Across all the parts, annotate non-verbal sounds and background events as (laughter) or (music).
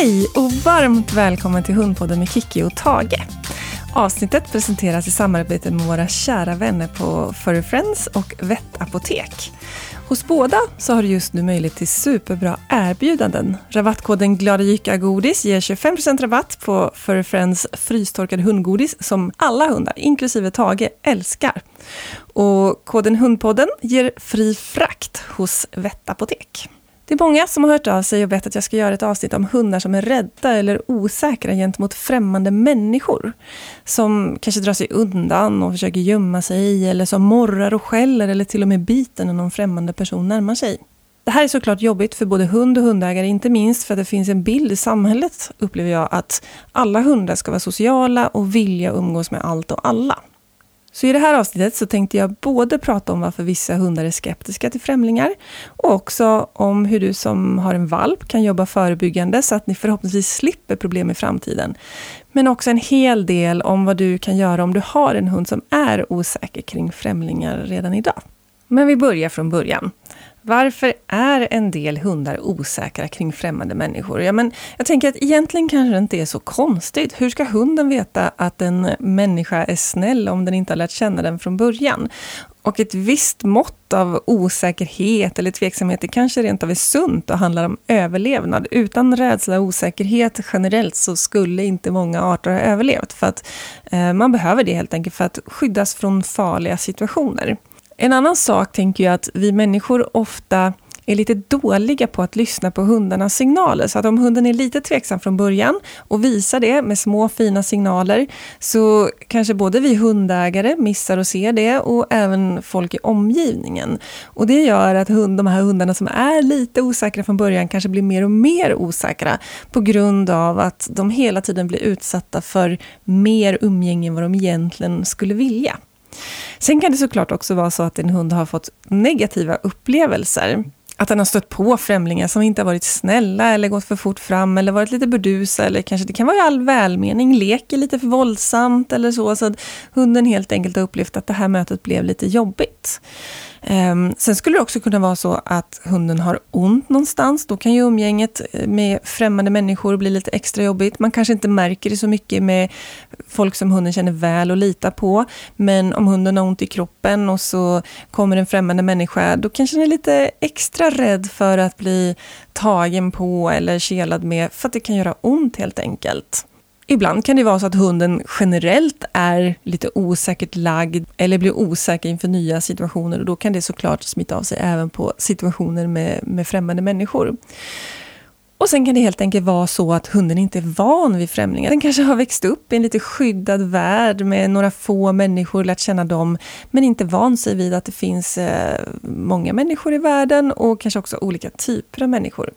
Hej och varmt välkommen till Hundpodden med Kiki och Tage. Avsnittet presenteras i samarbete med våra kära vänner på Furry Friends och Vettapotek. Hos båda så har du just nu möjlighet till superbra erbjudanden. Rabattkoden GLADAJYCKAGODIS ger 25% rabatt på Furry Friends frystorkade hundgodis som alla hundar, inklusive Tage, älskar. Och koden HUNDPODDEN ger fri frakt hos Vettapotek. Det är många som har hört av sig och bett att jag ska göra ett avsnitt om hundar som är rädda eller osäkra gentemot främmande människor. Som kanske drar sig undan och försöker gömma sig eller som morrar och skäller eller till och med biter när någon främmande person närmar sig. Det här är såklart jobbigt för både hund och hundägare, inte minst för att det finns en bild i samhället, upplever jag, att alla hundar ska vara sociala och vilja umgås med allt och alla. Så i det här avsnittet så tänkte jag både prata om varför vissa hundar är skeptiska till främlingar och också om hur du som har en valp kan jobba förebyggande så att ni förhoppningsvis slipper problem i framtiden. Men också en hel del om vad du kan göra om du har en hund som är osäker kring främlingar redan idag. Men vi börjar från början. Varför är en del hundar osäkra kring främmande människor? Ja, men jag tänker att egentligen kanske det inte är så konstigt. Hur ska hunden veta att en människa är snäll om den inte har lärt känna den från början? Och ett visst mått av osäkerhet eller tveksamhet, det kanske rent av är sunt och handlar om överlevnad. Utan rädsla och osäkerhet generellt så skulle inte många arter ha överlevt. För att eh, man behöver det helt enkelt för att skyddas från farliga situationer. En annan sak tänker jag att vi människor ofta är lite dåliga på att lyssna på hundarnas signaler. Så att om hunden är lite tveksam från början och visar det med små fina signaler så kanske både vi hundägare missar att se det och även folk i omgivningen. Och det gör att hund, de här hundarna som är lite osäkra från början kanske blir mer och mer osäkra på grund av att de hela tiden blir utsatta för mer umgänge än vad de egentligen skulle vilja. Sen kan det såklart också vara så att en hund har fått negativa upplevelser. Att den har stött på främlingar som inte har varit snälla eller gått för fort fram eller varit lite burdusa eller kanske det kan vara i all välmening, leker lite för våldsamt eller så. Så att hunden helt enkelt har upplevt att det här mötet blev lite jobbigt. Ehm, sen skulle det också kunna vara så att hunden har ont någonstans. Då kan ju umgänget eh, med främmande människor bli lite extra jobbigt. Man kanske inte märker det så mycket med folk som hunden känner väl och litar på. Men om hunden har ont i kroppen och så kommer en främmande människa, då kanske den är lite extra rädd för att bli tagen på eller kelad med, för att det kan göra ont helt enkelt. Ibland kan det vara så att hunden generellt är lite osäkert lagd eller blir osäker inför nya situationer och då kan det såklart smitta av sig även på situationer med, med främmande människor. Och sen kan det helt enkelt vara så att hunden inte är van vid främlingar. Den kanske har växt upp i en lite skyddad värld med några få människor, lärt känna dem, men inte van sig vid att det finns eh, många människor i världen och kanske också olika typer av människor.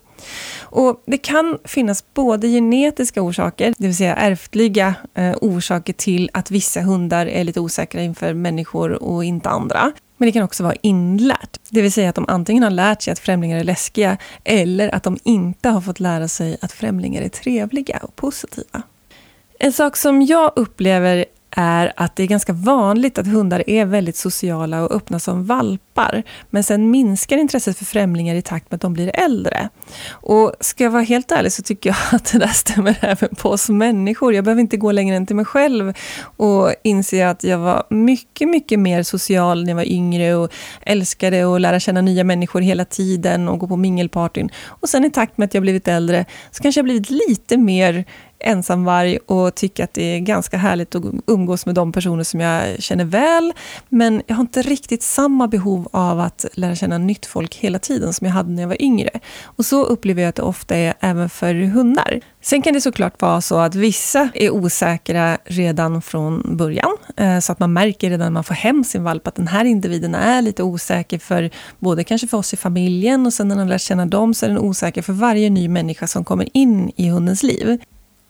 Och det kan finnas både genetiska orsaker, det vill säga ärftliga eh, orsaker till att vissa hundar är lite osäkra inför människor och inte andra. Men det kan också vara inlärt, det vill säga att de antingen har lärt sig att främlingar är läskiga eller att de inte har fått lära sig att främlingar är trevliga och positiva. En sak som jag upplever är att det är ganska vanligt att hundar är väldigt sociala och öppna som valpar. Men sen minskar intresset för främlingar i takt med att de blir äldre. Och ska jag vara helt ärlig så tycker jag (laughs) att det där stämmer även på oss människor. Jag behöver inte gå längre än till mig själv och inse att jag var mycket, mycket mer social när jag var yngre och älskade att lära känna nya människor hela tiden och gå på mingelpartyn. Och sen i takt med att jag blivit äldre så kanske jag blivit lite mer ensamvarg och tycker att det är ganska härligt att umgås med de personer som jag känner väl. Men jag har inte riktigt samma behov av att lära känna nytt folk hela tiden som jag hade när jag var yngre. Och så upplever jag att det ofta är även för hundar. Sen kan det såklart vara så att vissa är osäkra redan från början. Eh, så att man märker redan när man får hem sin valp att den här individen är lite osäker för både kanske för oss i familjen och sen när man lär känna dem så är den osäker för varje ny människa som kommer in i hundens liv.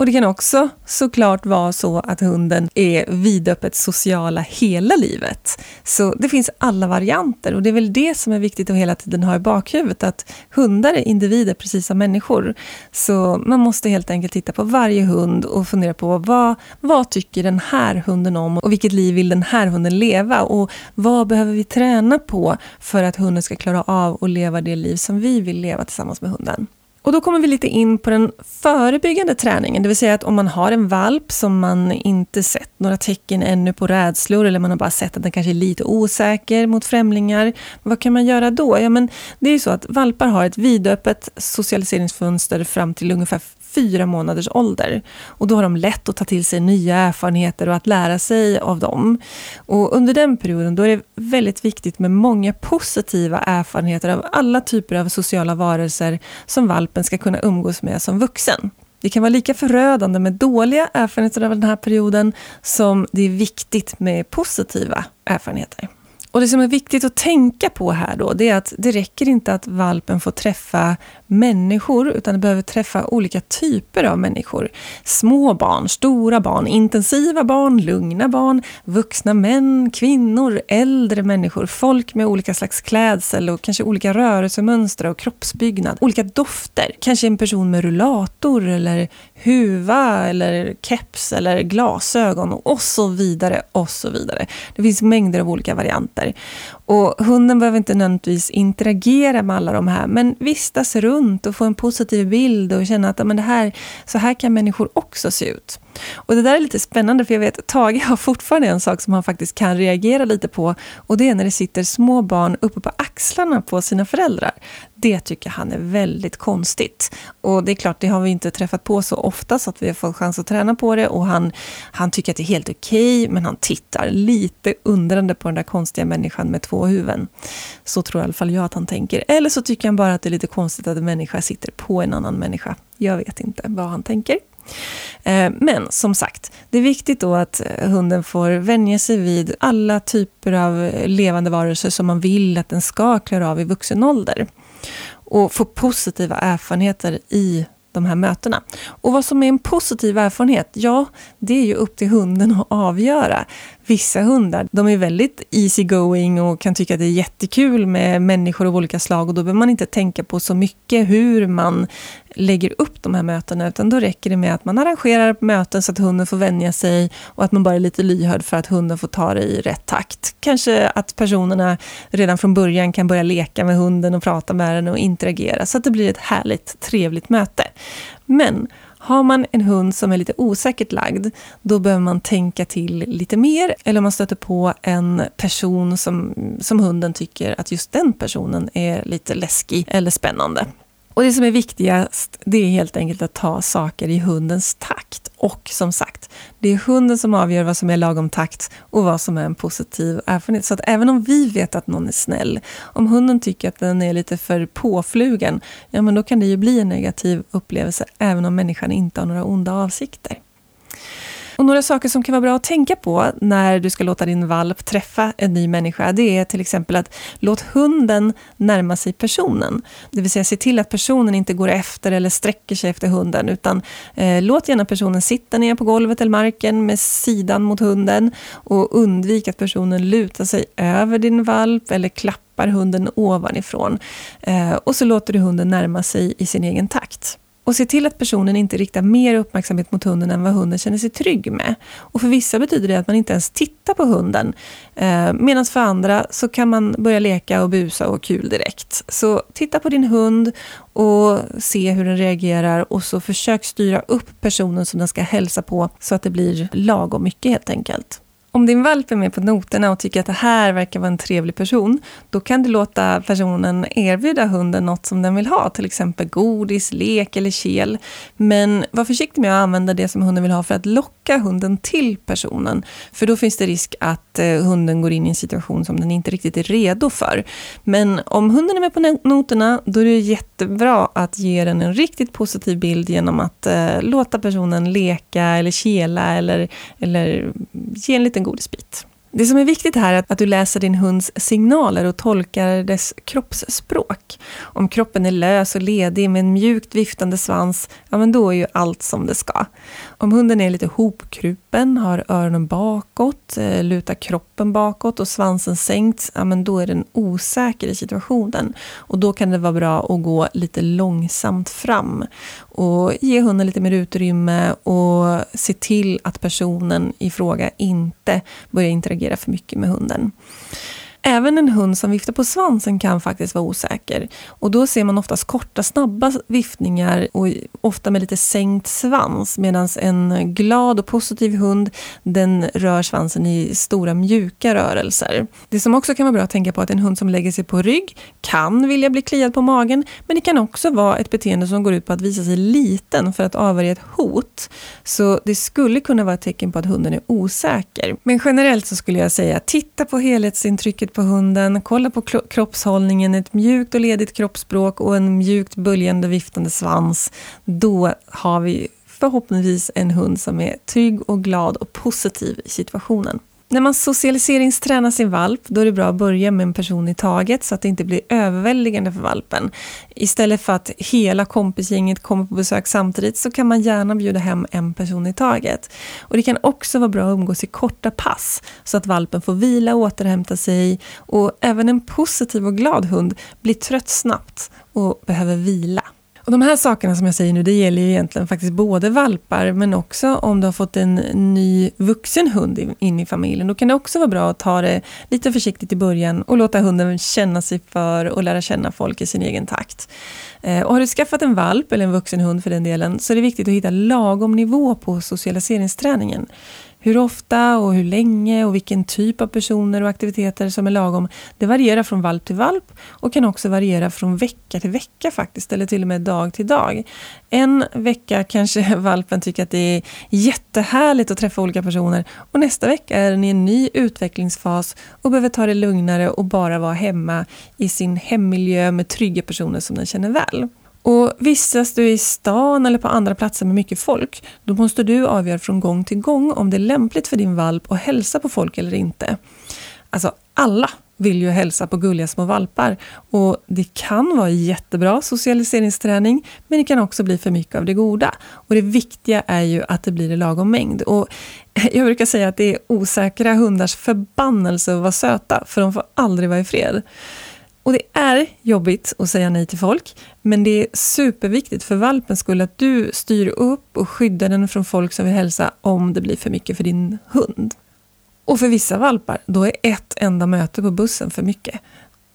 Och det kan också såklart vara så att hunden är vidöppet sociala hela livet. Så det finns alla varianter och det är väl det som är viktigt att hela tiden ha i bakhuvudet, att hundar är individer precis som människor. Så man måste helt enkelt titta på varje hund och fundera på vad, vad tycker den här hunden om och vilket liv vill den här hunden leva och vad behöver vi träna på för att hunden ska klara av att leva det liv som vi vill leva tillsammans med hunden. Och då kommer vi lite in på den förebyggande träningen, det vill säga att om man har en valp som man inte sett några tecken ännu på rädslor eller man har bara sett att den kanske är lite osäker mot främlingar. Vad kan man göra då? Ja, men det är ju så att valpar har ett vidöppet socialiseringsfönster fram till ungefär fyra månaders ålder. Och då har de lätt att ta till sig nya erfarenheter och att lära sig av dem. Och under den perioden då är det väldigt viktigt med många positiva erfarenheter av alla typer av sociala varelser som valpen ska kunna umgås med som vuxen. Det kan vara lika förödande med dåliga erfarenheter av den här perioden som det är viktigt med positiva erfarenheter. Och det som är viktigt att tänka på här då, det är att det räcker inte att valpen får träffa människor, utan det behöver träffa olika typer av människor. Små barn, stora barn, intensiva barn, lugna barn, vuxna män, kvinnor, äldre människor, folk med olika slags klädsel och kanske olika rörelsemönster och kroppsbyggnad, olika dofter. Kanske en person med rullator eller huva eller keps eller glasögon och så vidare och så vidare. Det finns mängder av olika varianter. Och hunden behöver inte nödvändigtvis interagera med alla de här, men vistas runt och få en positiv bild och känna att men det här, så här kan människor också se ut. Och det där är lite spännande för jag vet att Tage har fortfarande en sak som han faktiskt kan reagera lite på och det är när det sitter små barn uppe på axlarna på sina föräldrar. Det tycker han är väldigt konstigt. Och det är klart, det har vi inte träffat på så ofta så att vi har fått chans att träna på det och han, han tycker att det är helt okej okay, men han tittar lite undrande på den där konstiga människan med två huvuden. Så tror i alla fall jag att han tänker. Eller så tycker han bara att det är lite konstigt att en människa sitter på en annan människa. Jag vet inte vad han tänker. Eh, men som sagt, det är viktigt då att eh, hunden får vänja sig vid alla typer av eh, levande varelser som man vill att den ska klara av i vuxen ålder. Och få positiva erfarenheter i de här mötena. Och vad som är en positiv erfarenhet, ja, det är ju upp till hunden att avgöra. Vissa hundar, de är väldigt easy going och kan tycka att det är jättekul med människor av olika slag och då behöver man inte tänka på så mycket hur man lägger upp de här mötena, utan då räcker det med att man arrangerar möten så att hunden får vänja sig och att man bara är lite lyhörd för att hunden får ta det i rätt takt. Kanske att personerna redan från början kan börja leka med hunden och prata med den och interagera så att det blir ett härligt, trevligt möte. Men har man en hund som är lite osäkert lagd, då behöver man tänka till lite mer. Eller om man stöter på en person som, som hunden tycker att just den personen är lite läskig eller spännande. Och det som är viktigast, det är helt enkelt att ta saker i hundens takt. Och som sagt, det är hunden som avgör vad som är lagom takt och vad som är en positiv erfarenhet. Så att även om vi vet att någon är snäll, om hunden tycker att den är lite för påflugen, ja men då kan det ju bli en negativ upplevelse även om människan inte har några onda avsikter. Och några saker som kan vara bra att tänka på när du ska låta din valp träffa en ny människa, det är till exempel att låt hunden närma sig personen. Det vill säga se till att personen inte går efter eller sträcker sig efter hunden, utan eh, låt gärna personen sitta ner på golvet eller marken med sidan mot hunden och undvik att personen lutar sig över din valp eller klappar hunden ovanifrån. Eh, och så låter du hunden närma sig i sin egen takt. Och se till att personen inte riktar mer uppmärksamhet mot hunden än vad hunden känner sig trygg med. Och för vissa betyder det att man inte ens tittar på hunden. Eh, Medan för andra så kan man börja leka och busa och kul direkt. Så titta på din hund och se hur den reagerar och så försök styra upp personen som den ska hälsa på så att det blir lagom mycket helt enkelt. Om din valp är med på noterna och tycker att det här verkar vara en trevlig person, då kan du låta personen erbjuda hunden något som den vill ha, till exempel godis, lek eller kel. Men var försiktig med att använda det som hunden vill ha för att locka hunden till personen, för då finns det risk att eh, hunden går in i en situation som den inte riktigt är redo för. Men om hunden är med på noterna, då är det jättebra att ge den en riktigt positiv bild genom att eh, låta personen leka eller kela eller, eller ge en liten godisbit. Det som är viktigt här är att du läser din hunds signaler och tolkar dess kroppsspråk. Om kroppen är lös och ledig med en mjukt viftande svans, ja men då är ju allt som det ska. Om hunden är lite hopkrupen, har öronen bakåt, eh, lutar kroppen bakåt och svansen sänkt, ja men då är den osäker i situationen. Och då kan det vara bra att gå lite långsamt fram och ge hunden lite mer utrymme och se till att personen i fråga inte börjar interagera för mycket med hunden. Även en hund som viftar på svansen kan faktiskt vara osäker. Och då ser man oftast korta, snabba viftningar och ofta med lite sänkt svans. Medan en glad och positiv hund, den rör svansen i stora mjuka rörelser. Det som också kan vara bra att tänka på är att en hund som lägger sig på rygg kan vilja bli kliad på magen. Men det kan också vara ett beteende som går ut på att visa sig liten för att avvärja ett hot. Så det skulle kunna vara ett tecken på att hunden är osäker. Men generellt så skulle jag säga, titta på helhetsintrycket på hunden, kolla på kroppshållningen, ett mjukt och ledigt kroppsspråk och en mjukt böljande viftande svans. Då har vi förhoppningsvis en hund som är trygg och glad och positiv i situationen. När man socialiseringstränar sin valp, då är det bra att börja med en person i taget så att det inte blir överväldigande för valpen. Istället för att hela kompisgänget kommer på besök samtidigt så kan man gärna bjuda hem en person i taget. Och Det kan också vara bra att umgås i korta pass så att valpen får vila och återhämta sig. Och även en positiv och glad hund blir trött snabbt och behöver vila. Och de här sakerna som jag säger nu, det gäller ju egentligen faktiskt både valpar men också om du har fått en ny vuxen hund in i familjen. Då kan det också vara bra att ta det lite försiktigt i början och låta hunden känna sig för och lära känna folk i sin egen takt. Eh, och har du skaffat en valp, eller en vuxen hund för den delen, så är det viktigt att hitta lagom nivå på socialiseringsträningen. Hur ofta och hur länge och vilken typ av personer och aktiviteter som är lagom, det varierar från valp till valp och kan också variera från vecka till vecka faktiskt, eller till och med dag till dag. En vecka kanske (laughs) valpen tycker att det är jättehärligt att träffa olika personer och nästa vecka är den i en ny utvecklingsfas och behöver ta det lugnare och bara vara hemma i sin hemmiljö med trygga personer som den känner väl. Och vistas du i stan eller på andra platser med mycket folk, då måste du avgöra från gång till gång om det är lämpligt för din valp att hälsa på folk eller inte. Alltså, alla vill ju hälsa på gulliga små valpar och det kan vara jättebra socialiseringsträning, men det kan också bli för mycket av det goda. Och det viktiga är ju att det blir i lagom mängd. Och (laughs) jag brukar säga att det är osäkra hundars förbannelse att vara söta, för de får aldrig vara i fred. Och det är jobbigt att säga nej till folk, men det är superviktigt för valpens skull att du styr upp och skyddar den från folk som vill hälsa om det blir för mycket för din hund. Och för vissa valpar, då är ett enda möte på bussen för mycket.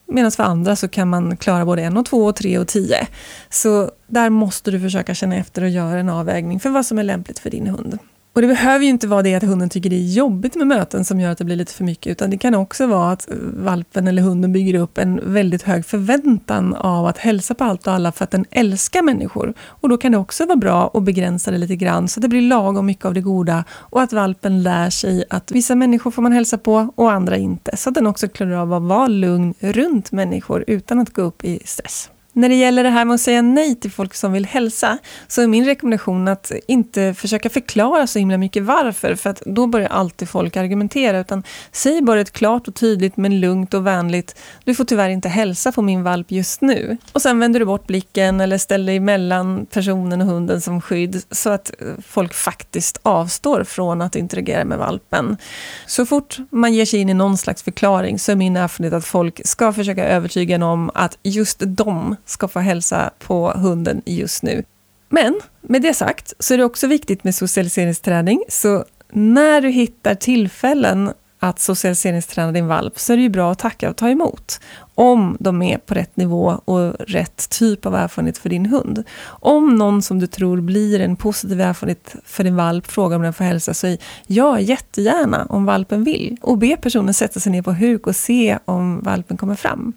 Medan för andra så kan man klara både en och två och tre och tio. Så där måste du försöka känna efter och göra en avvägning för vad som är lämpligt för din hund. Och det behöver ju inte vara det att hunden tycker det är jobbigt med möten som gör att det blir lite för mycket, utan det kan också vara att eh, valpen eller hunden bygger upp en väldigt hög förväntan av att hälsa på allt och alla för att den älskar människor. Och då kan det också vara bra att begränsa det lite grann så att det blir lagom mycket av det goda och att valpen lär sig att vissa människor får man hälsa på och andra inte. Så att den också klarar av att vara lugn runt människor utan att gå upp i stress. När det gäller det här med att säga nej till folk som vill hälsa, så är min rekommendation att inte försöka förklara så himla mycket varför, för att då börjar alltid folk argumentera, utan säg bara ett klart och tydligt men lugnt och vänligt, du får tyvärr inte hälsa på min valp just nu. Och sen vänder du bort blicken eller ställer dig mellan personen och hunden som skydd, så att eh, folk faktiskt avstår från att interagera med valpen. Så fort man ger sig in i någon slags förklaring så är min erfarenhet att folk ska försöka övertyga en om att just de ska få hälsa på hunden just nu. Men med det sagt så är det också viktigt med socialiseringsträning. Så när du hittar tillfällen att socialiseringsträna din valp så är det ju bra att tacka och ta emot. Om de är på rätt nivå och rätt typ av erfarenhet för din hund. Om någon som du tror blir en positiv erfarenhet för din valp frågar om den får hälsa, säg ja, jättegärna om valpen vill. Och be personen sätta sig ner på huk och se om valpen kommer fram.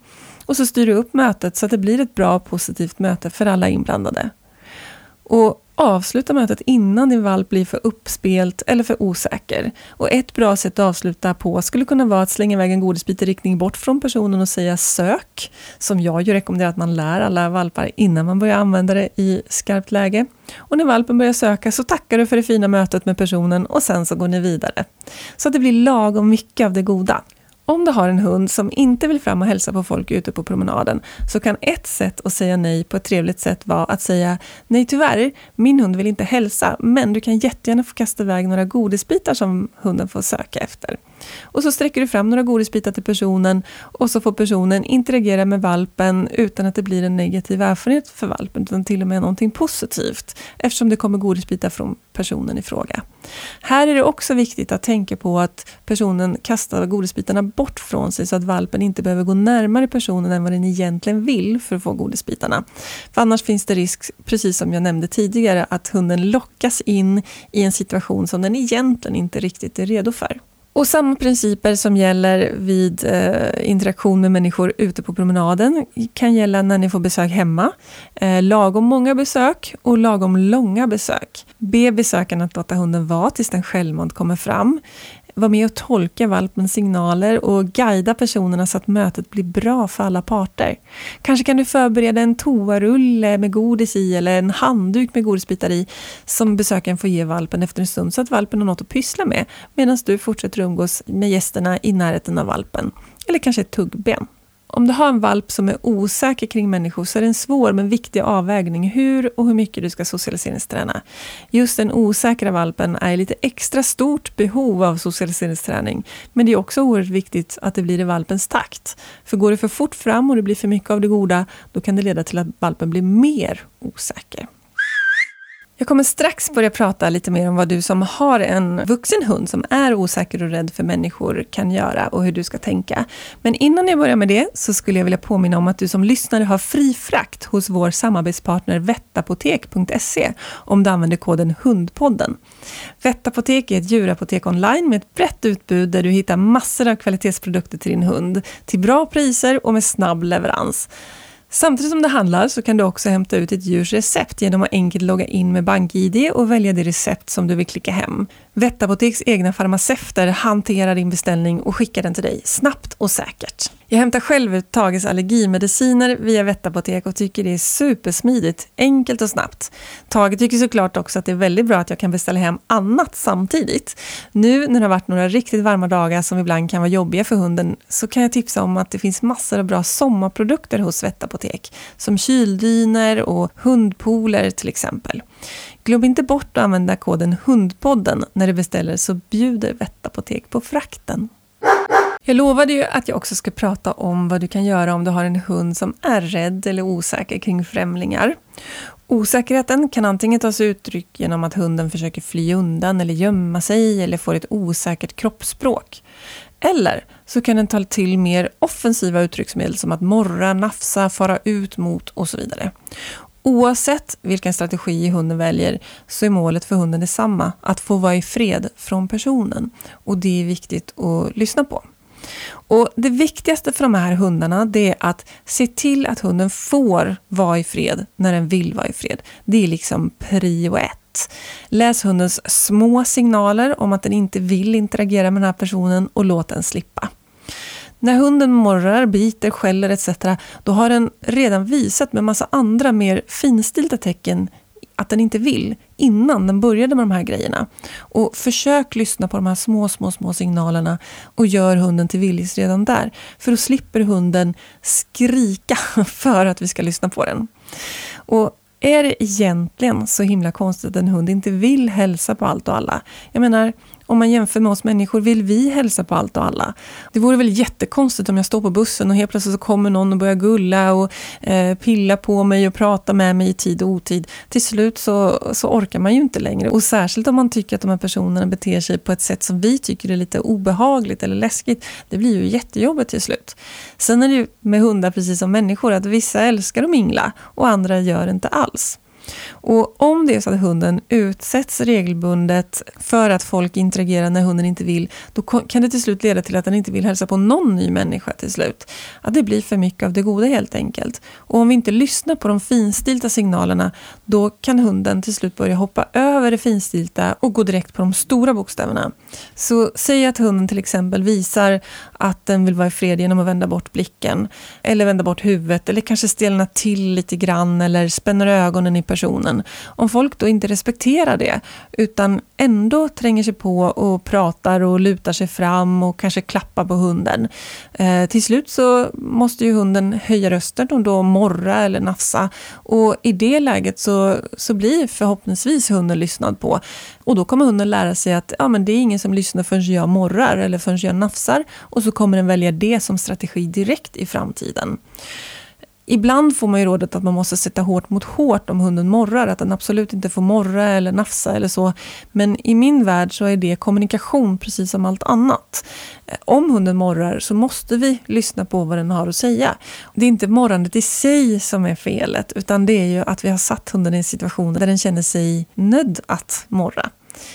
Och så styr du upp mötet så att det blir ett bra och positivt möte för alla inblandade. Och avsluta mötet innan din valp blir för uppspelt eller för osäker. Och ett bra sätt att avsluta på skulle kunna vara att slänga iväg en godisbit i riktning bort från personen och säga sök, som jag ju rekommenderar att man lär alla valpar innan man börjar använda det i skarpt läge. Och när valpen börjar söka så tackar du för det fina mötet med personen och sen så går ni vidare. Så att det blir lagom mycket av det goda. Om du har en hund som inte vill fram och hälsa på folk ute på promenaden så kan ett sätt att säga nej på ett trevligt sätt vara att säga Nej tyvärr, min hund vill inte hälsa men du kan jättegärna få kasta iväg några godisbitar som hunden får söka efter. Och så sträcker du fram några godisbitar till personen och så får personen interagera med valpen utan att det blir en negativ erfarenhet för valpen, utan till och med någonting positivt, eftersom det kommer godisbitar från personen i fråga. Här är det också viktigt att tänka på att personen kastar godisbitarna bort från sig så att valpen inte behöver gå närmare personen än vad den egentligen vill för att få godisbitarna. För annars finns det risk, precis som jag nämnde tidigare, att hunden lockas in i en situation som den egentligen inte riktigt är redo för. Och samma principer som gäller vid eh, interaktion med människor ute på promenaden kan gälla när ni får besök hemma. Eh, lagom många besök och lagom långa besök. Be besökaren att låta hunden vara tills den självmant kommer fram vara med och tolka valpens signaler och guida personerna så att mötet blir bra för alla parter. Kanske kan du förbereda en toarulle med godis i eller en handduk med godisbitar i som besökaren får ge valpen efter en stund så att valpen har något att pyssla med medan du fortsätter umgås med gästerna i närheten av valpen. Eller kanske ett tuggben. Om du har en valp som är osäker kring människor så är det en svår men viktig avvägning hur och hur mycket du ska socialiseringsträna. Just den osäkra valpen är i lite extra stort behov av socialiseringsträning. Men det är också oerhört viktigt att det blir i valpens takt. För går det för fort fram och det blir för mycket av det goda, då kan det leda till att valpen blir mer osäker. Jag kommer strax börja prata lite mer om vad du som har en vuxen hund som är osäker och rädd för människor kan göra och hur du ska tänka. Men innan jag börjar med det så skulle jag vilja påminna om att du som lyssnare har fri frakt hos vår samarbetspartner vettapotek.se om du använder koden HUNDPODDEN. Vettapotek är ett djurapotek online med ett brett utbud där du hittar massor av kvalitetsprodukter till din hund till bra priser och med snabb leverans. Samtidigt som du handlar så kan du också hämta ut ditt djurs recept genom att enkelt logga in med BankID och välja det recept som du vill klicka hem. Vettapoteks egna farmaceuter hanterar din beställning och skickar den till dig snabbt och säkert. Jag hämtar själv ut Tages allergimediciner via Vettapotek och tycker det är supersmidigt, enkelt och snabbt. Tage tycker såklart också att det är väldigt bra att jag kan beställa hem annat samtidigt. Nu när det har varit några riktigt varma dagar som ibland kan vara jobbiga för hunden så kan jag tipsa om att det finns massor av bra sommarprodukter hos Vettapotek. Som kyldyner och hundpooler till exempel. Glöm inte bort att använda koden HUNDPODDEN när du beställer så bjuder Vettapotek på frakten. Jag lovade ju att jag också ska prata om vad du kan göra om du har en hund som är rädd eller osäker kring främlingar. Osäkerheten kan antingen ta sig uttryck genom att hunden försöker fly undan eller gömma sig eller får ett osäkert kroppsspråk. Eller så kan den ta till mer offensiva uttrycksmedel som att morra, nafsa, fara ut mot och så vidare. Oavsett vilken strategi hunden väljer så är målet för hunden detsamma, att få vara i fred från personen. Och det är viktigt att lyssna på. Och Det viktigaste för de här hundarna det är att se till att hunden får vara i fred när den vill vara i fred. Det är liksom prio ett. Läs hundens små signaler om att den inte vill interagera med den här personen och låt den slippa. När hunden morrar, biter, skäller etc. då har den redan visat med massa andra mer finstilta tecken att den inte vill innan den började med de här grejerna. Och försök lyssna på de här små, små, små signalerna och gör hunden till villis redan där. För då slipper hunden skrika (laughs) för att vi ska lyssna på den. Och är det egentligen så himla konstigt att en hund inte vill hälsa på allt och alla? Jag menar, om man jämför med oss människor, vill vi hälsa på allt och alla? Det vore väl jättekonstigt om jag står på bussen och helt plötsligt så kommer någon och börjar gulla och eh, pilla på mig och prata med mig i tid och otid. Till slut så, så orkar man ju inte längre. Och särskilt om man tycker att de här personerna beter sig på ett sätt som vi tycker är lite obehagligt eller läskigt. Det blir ju jättejobbigt till slut. Sen är det ju med hundar precis som människor att vissa älskar att mingla och andra gör inte alls. Och om det är så att hunden utsätts regelbundet för att folk interagerar när hunden inte vill, då kan det till slut leda till att den inte vill hälsa på någon ny människa till slut. Att det blir för mycket av det goda helt enkelt. Och om vi inte lyssnar på de finstilta signalerna, då kan hunden till slut börja hoppa över det finstilta och gå direkt på de stora bokstäverna. Så säg att hunden till exempel visar att den vill vara i fred genom att vända bort blicken, eller vända bort huvudet, eller kanske stelna till lite grann, eller spänner ögonen i personen situationen. Om folk då inte respekterar det, utan ändå tränger sig på och pratar och lutar sig fram och kanske klappar på hunden. Eh, till slut så måste ju hunden höja rösten och då morra eller nafsa. Och i det läget så, så blir förhoppningsvis hunden lyssnad på. Och då kommer hunden lära sig att ja, men det är ingen som lyssnar förrän jag morrar eller förrän jag nafsar. Och så kommer den välja det som strategi direkt i framtiden. Ibland får man ju rådet att man måste sätta hårt mot hårt om hunden morrar, att den absolut inte får morra eller nafsa eller så. Men i min värld så är det kommunikation precis som allt annat. Eh, om hunden morrar så måste vi lyssna på vad den har att säga. Det är inte morrandet i sig som är felet, utan det är ju att vi har satt hunden i en situation där den känner sig nödd att morra.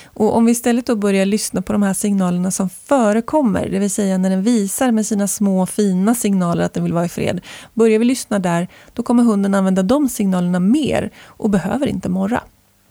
Och om vi istället då börjar lyssna på de här signalerna som förekommer, det vill säga när den visar med sina små fina signaler att den vill vara i fred. Börjar vi lyssna där, då kommer hunden använda de signalerna mer och behöver inte morra.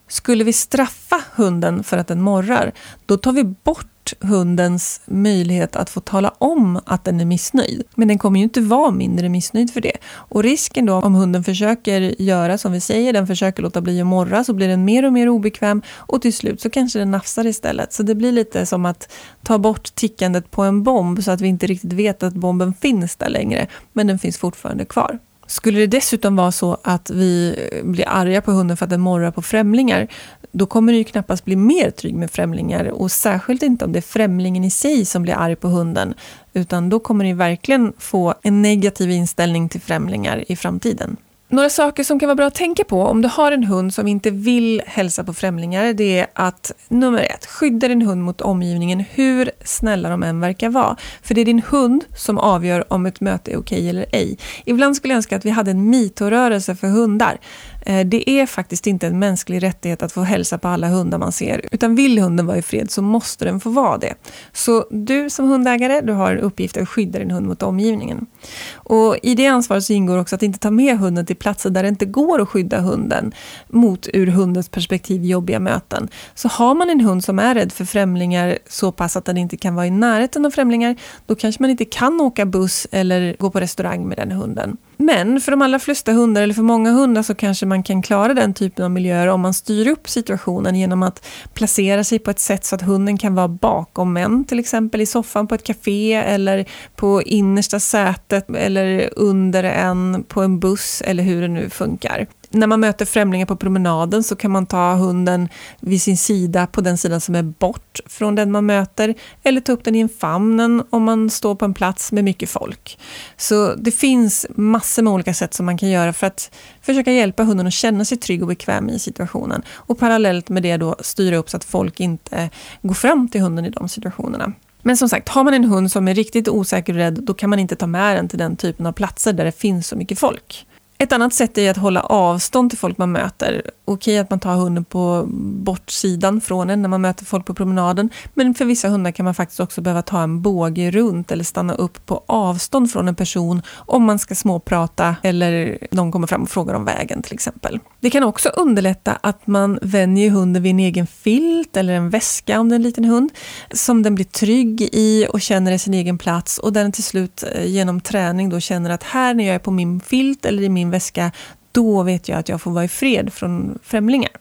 Skulle vi straffa hunden för att den morrar, då tar vi bort hundens möjlighet att få tala om att den är missnöjd. Men den kommer ju inte vara mindre missnöjd för det. Och risken då om hunden försöker göra som vi säger, den försöker låta bli att morra, så blir den mer och mer obekväm och till slut så kanske den nafsar istället. Så det blir lite som att ta bort tickandet på en bomb så att vi inte riktigt vet att bomben finns där längre, men den finns fortfarande kvar. Skulle det dessutom vara så att vi blir arga på hunden för att den morrar på främlingar, då kommer det ju knappast bli mer trygg med främlingar och särskilt inte om det är främlingen i sig som blir arg på hunden, utan då kommer ni verkligen få en negativ inställning till främlingar i framtiden. Några saker som kan vara bra att tänka på om du har en hund som inte vill hälsa på främlingar, det är att nummer ett, skydda din hund mot omgivningen hur snälla de än verkar vara. För det är din hund som avgör om ett möte är okej eller ej. Ibland skulle jag önska att vi hade en mitorörelse för hundar. Eh, det är faktiskt inte en mänsklig rättighet att få hälsa på alla hundar man ser, utan vill hunden vara i fred så måste den få vara det. Så du som hundägare, du har en uppgift att skydda din hund mot omgivningen. Och I det ansvaret så ingår också att inte ta med hunden till platser där det inte går att skydda hunden mot ur hundens perspektiv jobbiga möten. Så har man en hund som är rädd för främlingar så pass att den inte kan vara i närheten av främlingar, då kanske man inte kan åka buss eller gå på restaurang med den hunden. Men för de allra flesta hundar, eller för många hundar, så kanske man kan klara den typen av miljöer om man styr upp situationen genom att placera sig på ett sätt så att hunden kan vara bakom män, till exempel i soffan på ett café eller på innersta sätet eller under en på en buss eller hur det nu funkar när man möter främlingar på promenaden så kan man ta hunden vid sin sida på den sidan som är bort från den man möter eller ta upp den i en famnen om man står på en plats med mycket folk. Så det finns massor med olika sätt som man kan göra för att försöka hjälpa hunden att känna sig trygg och bekväm i situationen och parallellt med det då styra upp så att folk inte går fram till hunden i de situationerna. Men som sagt, har man en hund som är riktigt osäker och rädd, då kan man inte ta med den till den typen av platser där det finns så mycket folk. Ett annat sätt är att hålla avstånd till folk man möter. Okej att man tar hunden på bortsidan från en när man möter folk på promenaden. Men för vissa hundar kan man faktiskt också behöva ta en båge runt eller stanna upp på avstånd från en person om man ska småprata eller någon kommer fram och frågar om vägen till exempel. Det kan också underlätta att man vänjer hunden vid en egen filt eller en väska om det är en liten hund som den blir trygg i och känner är sin egen plats och den till slut eh, genom träning då känner att här när jag är på min filt eller i min väska, då vet jag att jag får vara i fred från främlingar.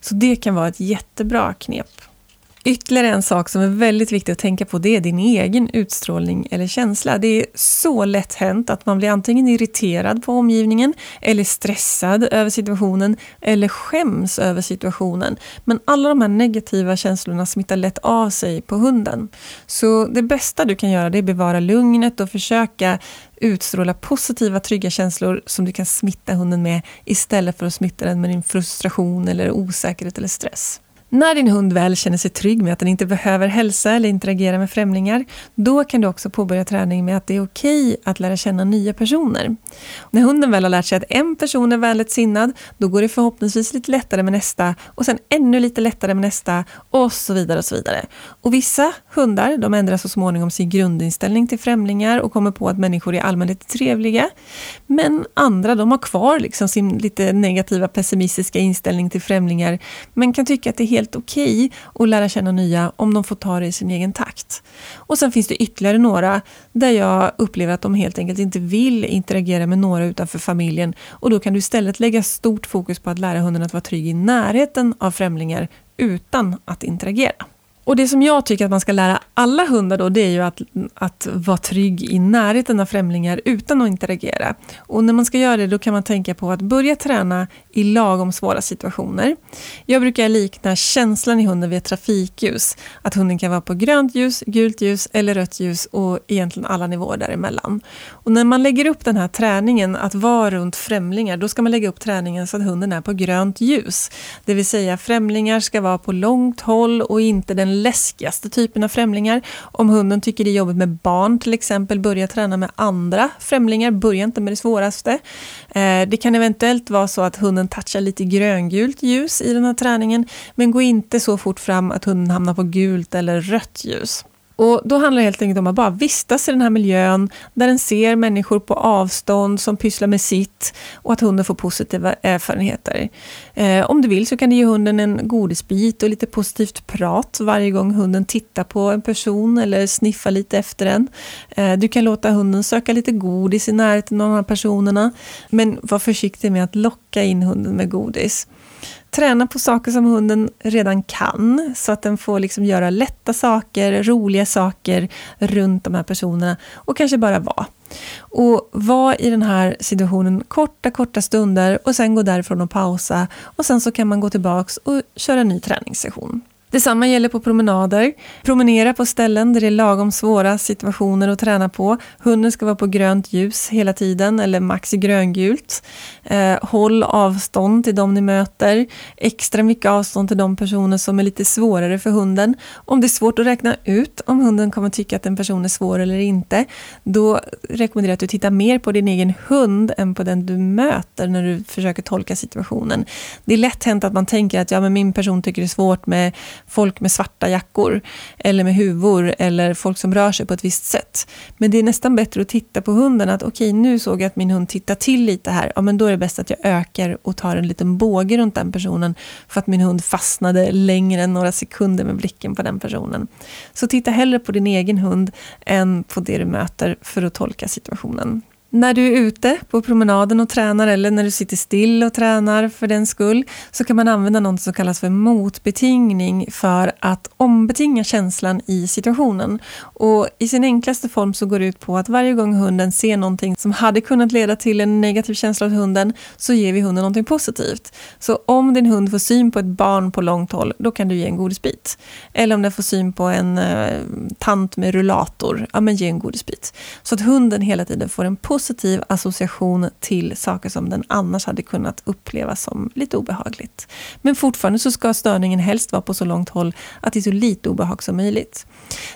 Så det kan vara ett jättebra knep. Ytterligare en sak som är väldigt viktig att tänka på det är din egen utstrålning eller känsla. Det är så lätt hänt att man blir antingen irriterad på omgivningen eller stressad över situationen eller skäms över situationen. Men alla de här negativa känslorna smittar lätt av sig på hunden. Så det bästa du kan göra det är att bevara lugnet och försöka utstråla positiva, trygga känslor som du kan smitta hunden med istället för att smitta den med din frustration eller osäkerhet eller stress. När din hund väl känner sig trygg med att den inte behöver hälsa eller interagera med främlingar, då kan du också påbörja träning med att det är okej att lära känna nya personer. När hunden väl har lärt sig att en person är vänligt sinnad, då går det förhoppningsvis lite lättare med nästa och sen ännu lite lättare med nästa och så vidare och så vidare. Och vissa hundar, de ändrar så småningom sin grundinställning till främlingar och kommer på att människor i allmänhet är trevliga. Men andra, de har kvar liksom sin lite negativa pessimistiska inställning till främlingar, men kan tycka att det är helt helt okej okay att lära känna nya om de får ta det i sin egen takt. Och sen finns det ytterligare några där jag upplever att de helt enkelt inte vill interagera med några utanför familjen och då kan du istället lägga stort fokus på att lära hunden att vara trygg i närheten av främlingar utan att interagera. Och det som jag tycker att man ska lära alla hundar då, det är ju att, att vara trygg i närheten av främlingar utan att interagera. Och när man ska göra det, då kan man tänka på att börja träna i lagom svåra situationer. Jag brukar likna känslan i hunden vid ett trafikljus. Att hunden kan vara på grönt ljus, gult ljus eller rött ljus och egentligen alla nivåer däremellan. Och när man lägger upp den här träningen att vara runt främlingar, då ska man lägga upp träningen så att hunden är på grönt ljus. Det vill säga främlingar ska vara på långt håll och inte den läskigaste typen av främlingar. Om hunden tycker det är jobbigt med barn till exempel, börja träna med andra främlingar, börja inte med det svåraste. Eh, det kan eventuellt vara så att hunden touchar lite gröngult ljus i den här träningen, men gå inte så fort fram att hunden hamnar på gult eller rött ljus. Och Då handlar det helt enkelt om att bara vistas i den här miljön där den ser människor på avstånd som pysslar med sitt och att hunden får positiva erfarenheter. Eh, om du vill så kan du ge hunden en godisbit och lite positivt prat varje gång hunden tittar på en person eller sniffar lite efter den. Eh, du kan låta hunden söka lite godis i närheten av de här personerna men var försiktig med att locka in hunden med godis. Träna på saker som hunden redan kan, så att den får liksom göra lätta saker, roliga saker runt de här personerna och kanske bara vara. Och var i den här situationen korta, korta stunder och sen gå därifrån och pausa och sen så kan man gå tillbaks och köra en ny träningssession. Detsamma gäller på promenader. Promenera på ställen där det är lagom svåra situationer att träna på. Hunden ska vara på grönt ljus hela tiden, eller max gröngult. Eh, håll avstånd till de ni möter. Extra mycket avstånd till de personer som är lite svårare för hunden. Om det är svårt att räkna ut om hunden kommer tycka att en person är svår eller inte, då rekommenderar jag att du tittar mer på din egen hund än på den du möter när du försöker tolka situationen. Det är lätt hänt att man tänker att ja, men min person tycker det är svårt med folk med svarta jackor eller med huvor eller folk som rör sig på ett visst sätt. Men det är nästan bättre att titta på hunden att okej, okay, nu såg jag att min hund tittar till lite här. Ja, men då är det bäst att jag ökar och tar en liten båge runt den personen för att min hund fastnade längre än några sekunder med blicken på den personen. Så titta hellre på din egen hund än på det du möter för att tolka situationen. När du är ute på promenaden och tränar eller när du sitter still och tränar för den skull så kan man använda något som kallas för motbetingning för att ombetinga känslan i situationen. Och I sin enklaste form så går det ut på att varje gång hunden ser någonting som hade kunnat leda till en negativ känsla hos hunden så ger vi hunden någonting positivt. Så om din hund får syn på ett barn på långt håll, då kan du ge en godisbit. Eller om den får syn på en eh, tant med rullator, ja men ge en godisbit. Så att hunden hela tiden får en positiv positiv association till saker som den annars hade kunnat uppleva som lite obehagligt. Men fortfarande så ska störningen helst vara på så långt håll att det är så lite obehag som möjligt.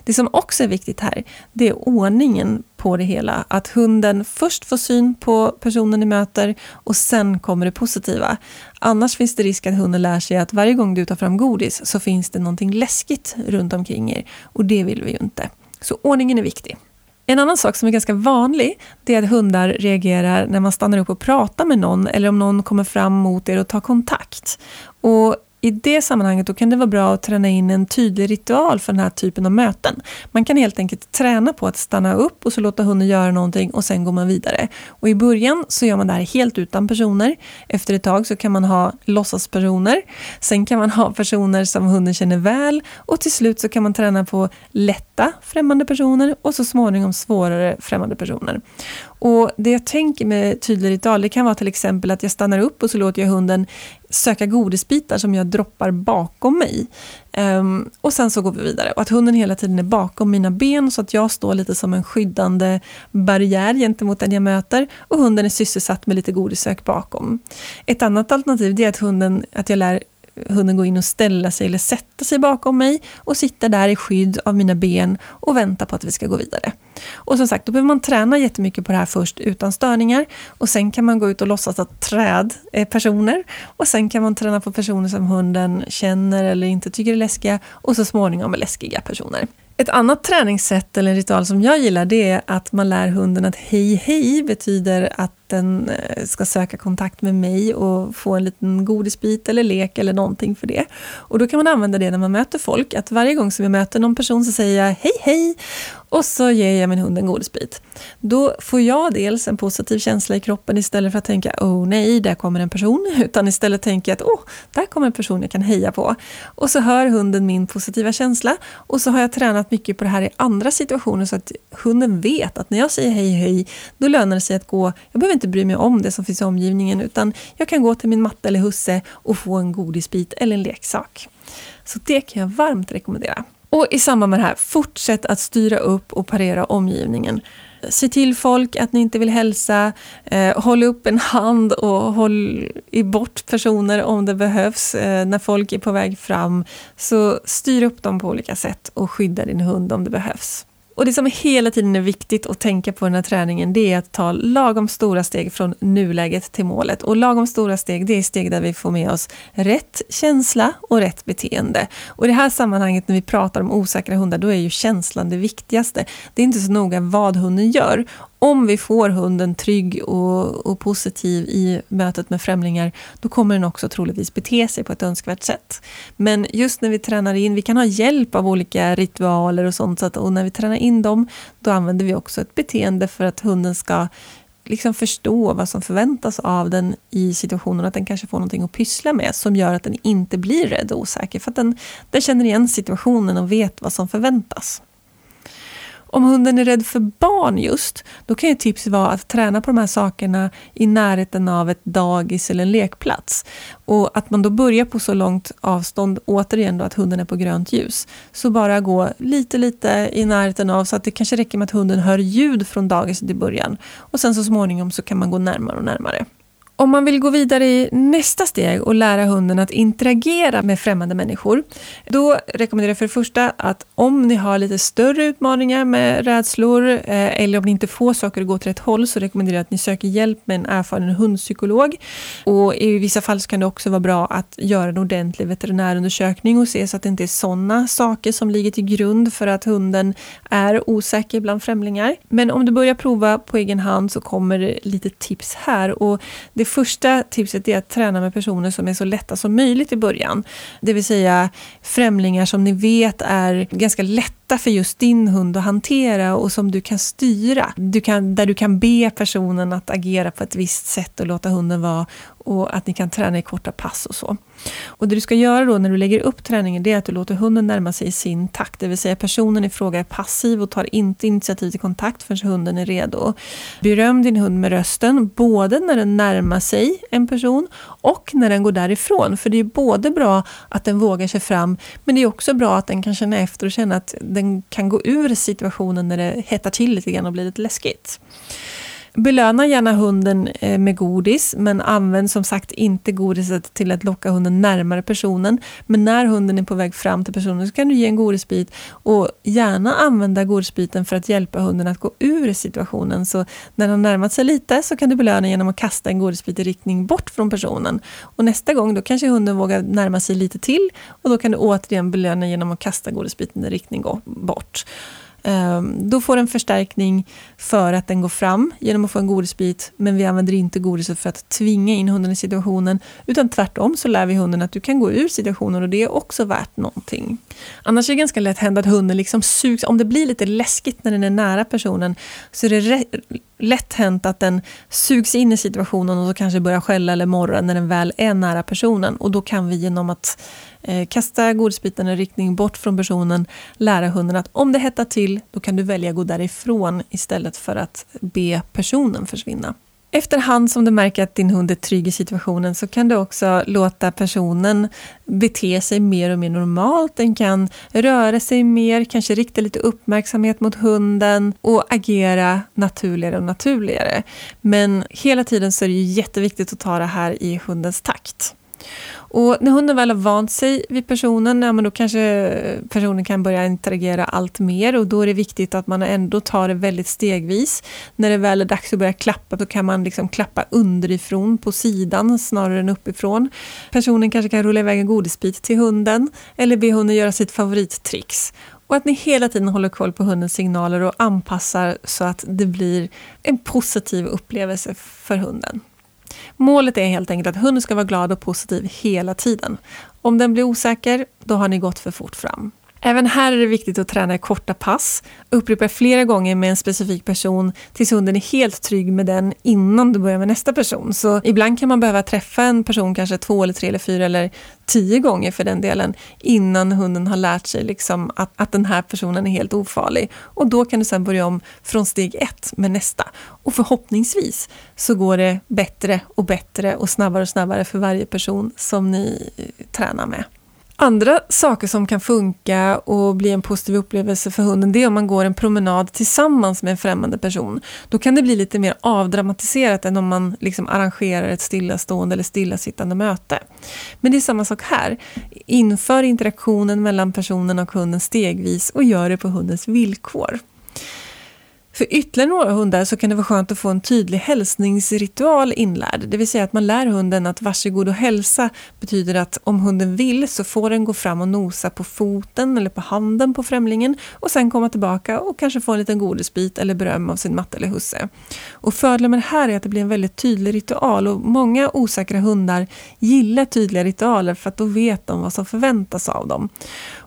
Det som också är viktigt här, det är ordningen på det hela. Att hunden först får syn på personen ni möter och sen kommer det positiva. Annars finns det risk att hunden lär sig att varje gång du tar fram godis så finns det någonting läskigt runt omkring er och det vill vi ju inte. Så ordningen är viktig. En annan sak som är ganska vanlig, det är att hundar reagerar när man stannar upp och pratar med någon eller om någon kommer fram mot er och tar kontakt. Och i det sammanhanget då kan det vara bra att träna in en tydlig ritual för den här typen av möten. Man kan helt enkelt träna på att stanna upp och så låta hunden göra någonting och sen går man vidare. Och I början så gör man det här helt utan personer. Efter ett tag så kan man ha låtsaspersoner. Sen kan man ha personer som hunden känner väl och till slut så kan man träna på lätta främmande personer och så småningom svårare främmande personer. Och Det jag tänker med tydlig ritual det kan vara till exempel att jag stannar upp och så låter jag hunden söka godisbitar som jag droppar bakom mig. Um, och sen så går vi vidare. Och att hunden hela tiden är bakom mina ben så att jag står lite som en skyddande barriär gentemot den jag möter och hunden är sysselsatt med lite godissök bakom. Ett annat alternativ är att, hunden, att jag lär hunden gå in och ställa sig eller sätta sig bakom mig och sitta där i skydd av mina ben och vänta på att vi ska gå vidare. Och som sagt, då behöver man träna jättemycket på det här först utan störningar och sen kan man gå ut och låtsas att träd är personer och sen kan man träna på personer som hunden känner eller inte tycker är läskiga och så småningom är läskiga personer. Ett annat träningssätt eller ritual som jag gillar det är att man lär hunden att hej hej betyder att den eh, ska söka kontakt med mig och få en liten godisbit eller lek eller någonting för det. Och då kan man använda det när man möter folk, att varje gång som jag möter någon person så säger jag hej hej och så ger jag min hund en godisbit. Då får jag dels en positiv känsla i kroppen istället för att tänka oh nej, där kommer en person, (laughs) utan istället tänker jag att oh, där kommer en person jag kan heja på. Och så hör hunden min positiva känsla och så har jag tränat mycket på det här i andra situationer så att hunden vet att när jag säger hej hej, då lönar det sig att gå, jag behöver inte bry mig om det som finns i omgivningen utan jag kan gå till min matte eller husse och få en godisbit eller en leksak. Så det kan jag varmt rekommendera. Och i samband med det här, fortsätt att styra upp och parera omgivningen. Se till folk att ni inte vill hälsa, eh, håll upp en hand och håll i bort personer om det behövs eh, när folk är på väg fram. Så styr upp dem på olika sätt och skydda din hund om det behövs. Och det som hela tiden är viktigt att tänka på i den här träningen, det är att ta lagom stora steg från nuläget till målet. Och lagom stora steg, det är steg där vi får med oss rätt känsla och rätt beteende. Och i det här sammanhanget när vi pratar om osäkra hundar, då är ju känslan det viktigaste. Det är inte så noga vad hunden gör om vi får hunden trygg och, och, positiv i mötet med främlingar, då kommer den också troligtvis bete sig på ett önskvärt sätt. Men just när vi tränar in, vi kan ha hjälp av olika ritualer och sånt, så att, och när vi tränar in dem, då använder vi också ett beteende för att hunden ska liksom förstå vad som förväntas av den i situationen, att den kanske får någonting att pyssla med som gör att den inte blir rädd och osäker, för att den, den känner igen situationen och vet vad som förväntas. Om hunden är rädd för barn just, då kan ju tips vara att träna på de här sakerna i närheten av ett dagis eller en lekplats. Och att man då börjar på så långt avstånd, återigen då att hunden är på grönt ljus. Så bara gå lite, lite i närheten av så att det kanske räcker med att hunden hör ljud från dagiset i början. Och sen så småningom så kan man gå närmare och närmare. Om man vill gå vidare i nästa steg och lära hunden att interagera med främmande människor, då rekommenderar jag för det första att om ni har lite större utmaningar med rädslor eh, eller om ni inte får saker att gå till rätt håll så rekommenderar jag att ni söker hjälp med en erfaren hundpsykolog. Och I vissa fall så kan det också vara bra att göra en ordentlig veterinärundersökning och se så att det inte är sådana saker som ligger till grund för att hunden är osäker bland främlingar. Men om du börjar prova på egen hand så kommer det lite tips här. Och det första tipset är att träna med personer som är så lätta som möjligt i början. Det vill säga främlingar som ni vet är ganska lätta för just din hund att hantera och som du kan styra. Du kan, där du kan be personen att agera på ett visst sätt och låta hunden vara och att ni kan träna i korta pass och så. Och det du ska göra då när du lägger upp träningen det är att du låter hunden närma sig i sin takt, det vill säga personen i fråga är passiv och tar inte initiativ till kontakt förrän hunden är redo. Beröm din hund med rösten, både när den närmar sig en person och när den går därifrån. För det är både bra att den vågar sig fram, men det är också bra att den kan känna efter och känna att den kan gå ur situationen när det hettar till lite grann och blir lite läskigt. Belöna gärna hunden eh, med godis, men använd som sagt inte godiset till att locka hunden närmare personen. Men när hunden är på väg fram till personen så kan du ge en godisbit och gärna använda godisbiten för att hjälpa hunden att gå ur situationen. Så när den närmat sig lite så kan du belöna genom att kasta en godisbit i riktning bort från personen. Och nästa gång då kanske hunden vågar närma sig lite till och då kan du återigen belöna genom att kasta godisbiten i riktning bort. Ehm, då får den förstärkning för att den går fram genom att få en godisbit, men vi använder inte godiset för att tvinga in hunden i situationen, utan tvärtom så lär vi hunden att du kan gå ur situationen och det är också värt någonting. Annars är det ganska lätt hänt att hunden liksom sugs, om det blir lite läskigt när den är nära personen, så är det lätt hänt att den sugs in i situationen och så kanske börjar skälla eller morra när den väl är nära personen. Och då kan vi genom att Eh, kasta godisbiten i riktning bort från personen lära hunden att om det hettar till, då kan du välja att gå därifrån istället för att be personen försvinna. Efterhand som du märker att din hund är trygg i situationen så kan du också låta personen bete sig mer och mer normalt. Den kan röra sig mer, kanske rikta lite uppmärksamhet mot hunden och agera naturligare och naturligare. Men hela tiden så är det jätteviktigt att ta det här i hundens takt. Och när hunden väl har vant sig vid personen, ja, men då kanske personen kan börja interagera allt mer och då är det viktigt att man ändå tar det väldigt stegvis. När det väl är dags att börja klappa, då kan man liksom klappa underifrån på sidan snarare än uppifrån. Personen kanske kan rulla iväg en godisbit till hunden eller be hunden göra sitt favorittricks. Och att ni hela tiden håller koll på hundens signaler och anpassar så att det blir en positiv upplevelse för hunden. Målet är helt enkelt att hunden ska vara glad och positiv hela tiden. Om den blir osäker, då har ni gått för fort fram. Även här är det viktigt att träna i korta pass. Upprepa flera gånger med en specifik person tills hunden är helt trygg med den innan du börjar med nästa person. Så ibland kan man behöva träffa en person kanske två, eller tre, eller fyra eller tio gånger för den delen innan hunden har lärt sig liksom att, att den här personen är helt ofarlig. Och då kan du sedan börja om från steg ett med nästa. Och förhoppningsvis så går det bättre och bättre och snabbare och snabbare för varje person som ni tränar med. Andra saker som kan funka och bli en positiv upplevelse för hunden det är om man går en promenad tillsammans med en främmande person. Då kan det bli lite mer avdramatiserat än om man liksom arrangerar ett stillastående eller stillasittande möte. Men det är samma sak här. Inför interaktionen mellan personen och hunden stegvis och gör det på hundens villkor. För ytterligare några hundar så kan det vara skönt att få en tydlig hälsningsritual inlärd. Det vill säga att man lär hunden att varsågod och hälsa betyder att om hunden vill så får den gå fram och nosa på foten eller på handen på främlingen och sen komma tillbaka och kanske få en liten godisbit eller beröm av sin matte eller husse. Och fördelen med det här är att det blir en väldigt tydlig ritual och många osäkra hundar gillar tydliga ritualer för att då vet de vad som förväntas av dem.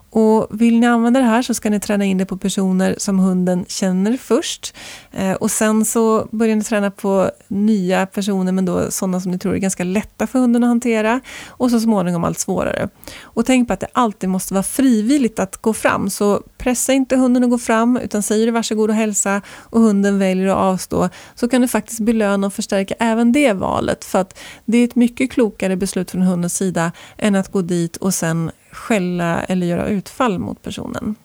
Och vill ni använda det här så ska ni träna in det på personer som hunden känner först. Eh, och sen så börjar ni träna på nya personer, men då sådana som ni tror är ganska lätta för hunden att hantera. Och så småningom allt svårare. Och tänk på att det alltid måste vara frivilligt att gå fram. Så pressa inte hunden att gå fram, utan säger du varsågod och hälsa och hunden väljer att avstå, så kan du faktiskt belöna och förstärka även det valet. För att det är ett mycket klokare beslut från hundens sida än att gå dit och sen skälla eller göra utfall mot personen.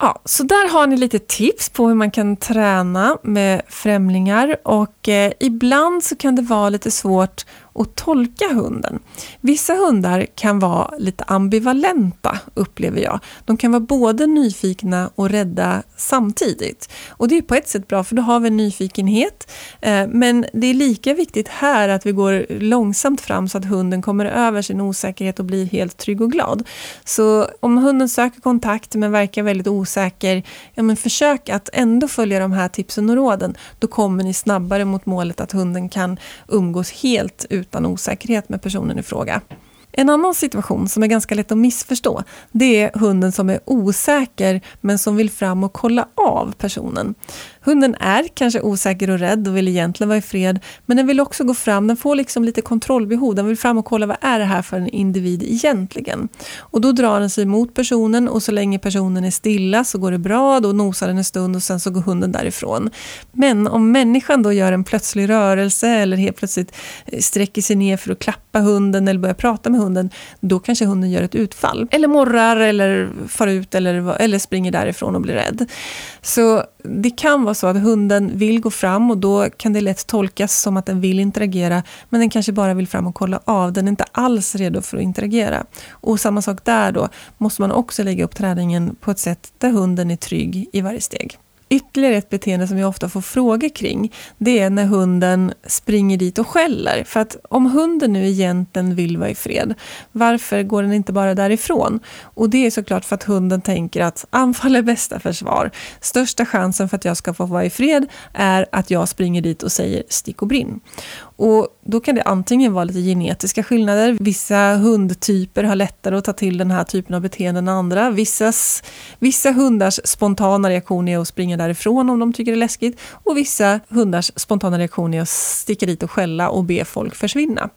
Ja, så där har ni lite tips på hur man kan träna med främlingar och eh, ibland så kan det vara lite svårt och tolka hunden. Vissa hundar kan vara lite ambivalenta, upplever jag. De kan vara både nyfikna och rädda samtidigt. Och det är på ett sätt bra, för då har vi en nyfikenhet. Eh, men det är lika viktigt här att vi går långsamt fram så att hunden kommer över sin osäkerhet och blir helt trygg och glad. Så om hunden söker kontakt men verkar väldigt osäker, ja men försök att ändå följa de här tipsen och råden. Då kommer ni snabbare mot målet att hunden kan umgås helt ut utan osäkerhet med personen i fråga. En annan situation som är ganska lätt att missförstå, det är hunden som är osäker men som vill fram och kolla av personen. Hunden är kanske osäker och rädd och vill egentligen vara i fred, men den vill också gå fram, den får liksom lite kontrollbehov, den vill fram och kolla vad är det här för en individ egentligen. Och då drar den sig mot personen och så länge personen är stilla så går det bra, då nosar den en stund och sen så går hunden därifrån. Men om människan då gör en plötslig rörelse eller helt plötsligt eh, sträcker sig ner för att klappa hunden eller börjar prata med hunden, då kanske hunden gör ett utfall. Eller morrar eller far ut eller, eller springer därifrån och blir rädd. Så det kan vara så att hunden vill gå fram och då kan det lätt tolkas som att den vill interagera men den kanske bara vill fram och kolla av. Den är inte alls redo för att interagera. Och samma sak där då, måste man också lägga upp träningen på ett sätt där hunden är trygg i varje steg. Ytterligare ett beteende som jag ofta får frågor kring, det är när hunden springer dit och skäller. För att om hunden nu egentligen vill vara i fred, varför går den inte bara därifrån? Och det är såklart för att hunden tänker att anfall är bästa försvar. Största chansen för att jag ska få vara i fred är att jag springer dit och säger stick och brinn. Och då kan det antingen vara lite genetiska skillnader. Vissa hundtyper har lättare att ta till den här typen av beteenden än andra. Vissas, vissa hundars spontana reaktion är att springa därifrån om de tycker det är läskigt. Och vissa hundars spontana reaktion är att sticka dit och skälla och be folk försvinna.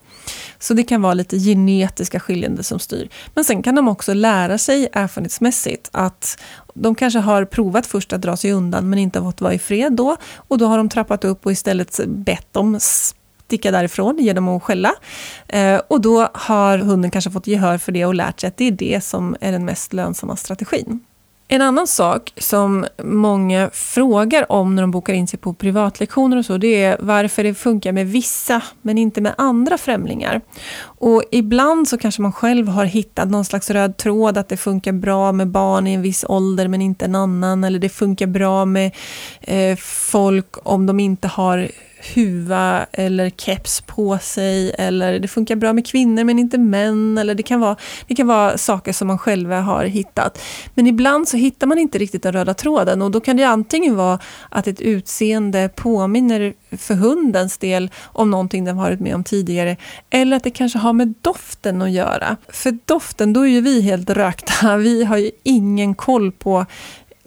Så det kan vara lite genetiska skillnader som styr. Men sen kan de också lära sig erfarenhetsmässigt att de kanske har provat först att dra sig undan men inte fått vara i fred då. Och då har de trappat upp och istället bett om sticka därifrån genom att skälla. Eh, och då har hunden kanske fått gehör för det och lärt sig att det är det som är den mest lönsamma strategin. En annan sak som många frågar om när de bokar in sig på privatlektioner och så, det är varför det funkar med vissa men inte med andra främlingar. Och ibland så kanske man själv har hittat någon slags röd tråd att det funkar bra med barn i en viss ålder men inte en annan, eller det funkar bra med eh, folk om de inte har huva eller keps på sig eller det funkar bra med kvinnor men inte män eller det kan vara, det kan vara saker som man själva har hittat. Men ibland så hittar man inte riktigt den röda tråden och då kan det antingen vara att ett utseende påminner för hundens del om någonting den varit med om tidigare eller att det kanske har med doften att göra. För doften, då är ju vi helt rökta. (laughs) Vi har ju ingen koll på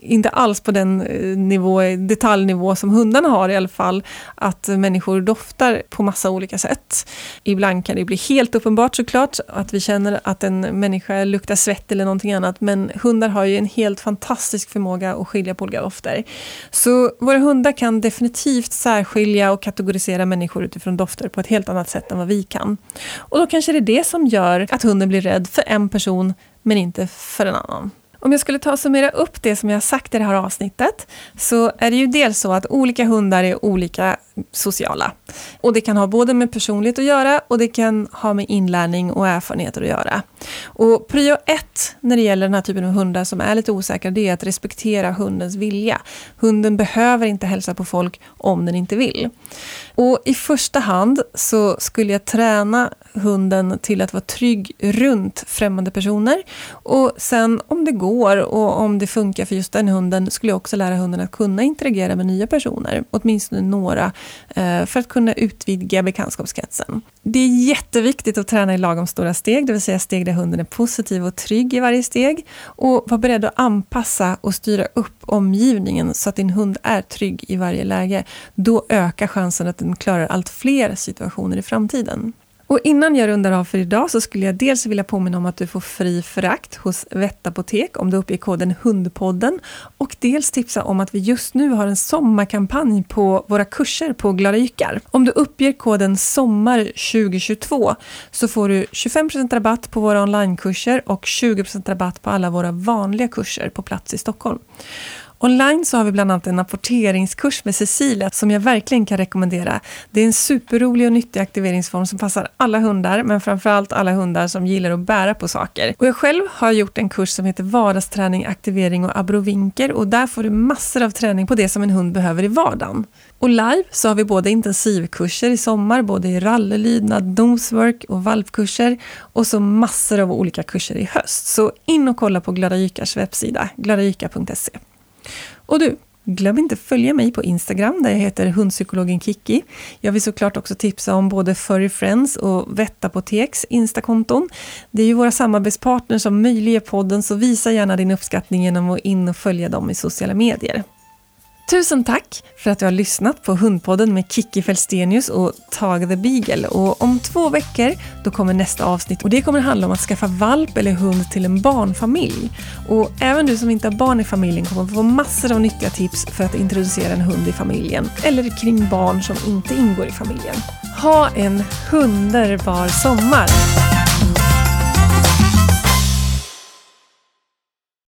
inte alls på den eh, nivå, detaljnivå som hundarna har i alla fall, att människor doftar på massa olika sätt. Ibland kan det bli helt uppenbart såklart, att vi känner att en människa luktar svett eller någonting annat, men hundar har ju en helt fantastisk förmåga att skilja på olika dofter. Så våra hundar kan definitivt särskilja och kategorisera människor utifrån dofter på ett helt annat sätt än vad vi kan. Och då kanske det är det som gör att hunden blir rädd för en person, men inte för en annan. Om jag skulle ta och summera upp det som jag sagt i det här avsnittet, så är det ju dels så att olika hundar är olika sociala. Och det kan ha både med personlighet att göra och det kan ha med inlärning och erfarenheter att göra. Och prio ett när det gäller den här typen av hundar som är lite osäkra, det är att respektera hundens vilja. Hunden behöver inte hälsa på folk om den inte vill. Och i första hand så skulle jag träna hunden till att vara trygg runt främmande personer. Och sen om det går och om det funkar för just den hunden skulle jag också lära hunden att kunna interagera med nya personer, åtminstone några, Eh, för att kunna utvidga bekantskapskretsen. Det är jätteviktigt att träna i lagom stora steg, det vill säga steg där hunden är positiv och trygg i varje steg. Och var beredd att anpassa och styra upp omgivningen så att din hund är trygg i varje läge. Då ökar chansen att den klarar allt fler situationer i framtiden. Och innan jag rundar av för idag så skulle jag dels vilja påminna om att du får fri frakt hos Vettapotek om du uppger koden Hundpodden och dels tipsa om att vi just nu har en sommarkampanj på våra kurser på Glada Jyckar. Om du uppger koden SOMMAR2022 så får du 25% rabatt på våra onlinekurser och 20% rabatt på alla våra vanliga kurser på plats i Stockholm. Online så har vi bland annat en apporteringskurs med Cecilia som jag verkligen kan rekommendera. Det är en superrolig och nyttig aktiveringsform som passar alla hundar, men framförallt alla hundar som gillar att bära på saker. Och jag själv har gjort en kurs som heter Vardagsträning, aktivering och abrovinker och där får du massor av träning på det som en hund behöver i vardagen. Och live så har vi både intensivkurser i sommar, både i rallelydnad, nosework och valpkurser och så massor av olika kurser i höst. Så in och kolla på Glada Jykars webbsida, gladajyka.se. Och du, glöm inte följa mig på Instagram där jag heter hundpsykologen Kiki. Jag vill såklart också tipsa om både Furry Friends och Vettapoteks Instakonton. Det är ju våra samarbetspartners som möjliggör podden så visa gärna din uppskattning genom att in och följa dem i sociala medier. Tusen tack för att du har lyssnat på Hundpodden med Kiki Felstenius och Tage the Beagle. Och om två veckor då kommer nästa avsnitt och det kommer handla om att skaffa valp eller hund till en barnfamilj. Och även du som inte har barn i familjen kommer få massor av nyttiga tips för att introducera en hund i familjen eller kring barn som inte ingår i familjen. Ha en underbar sommar!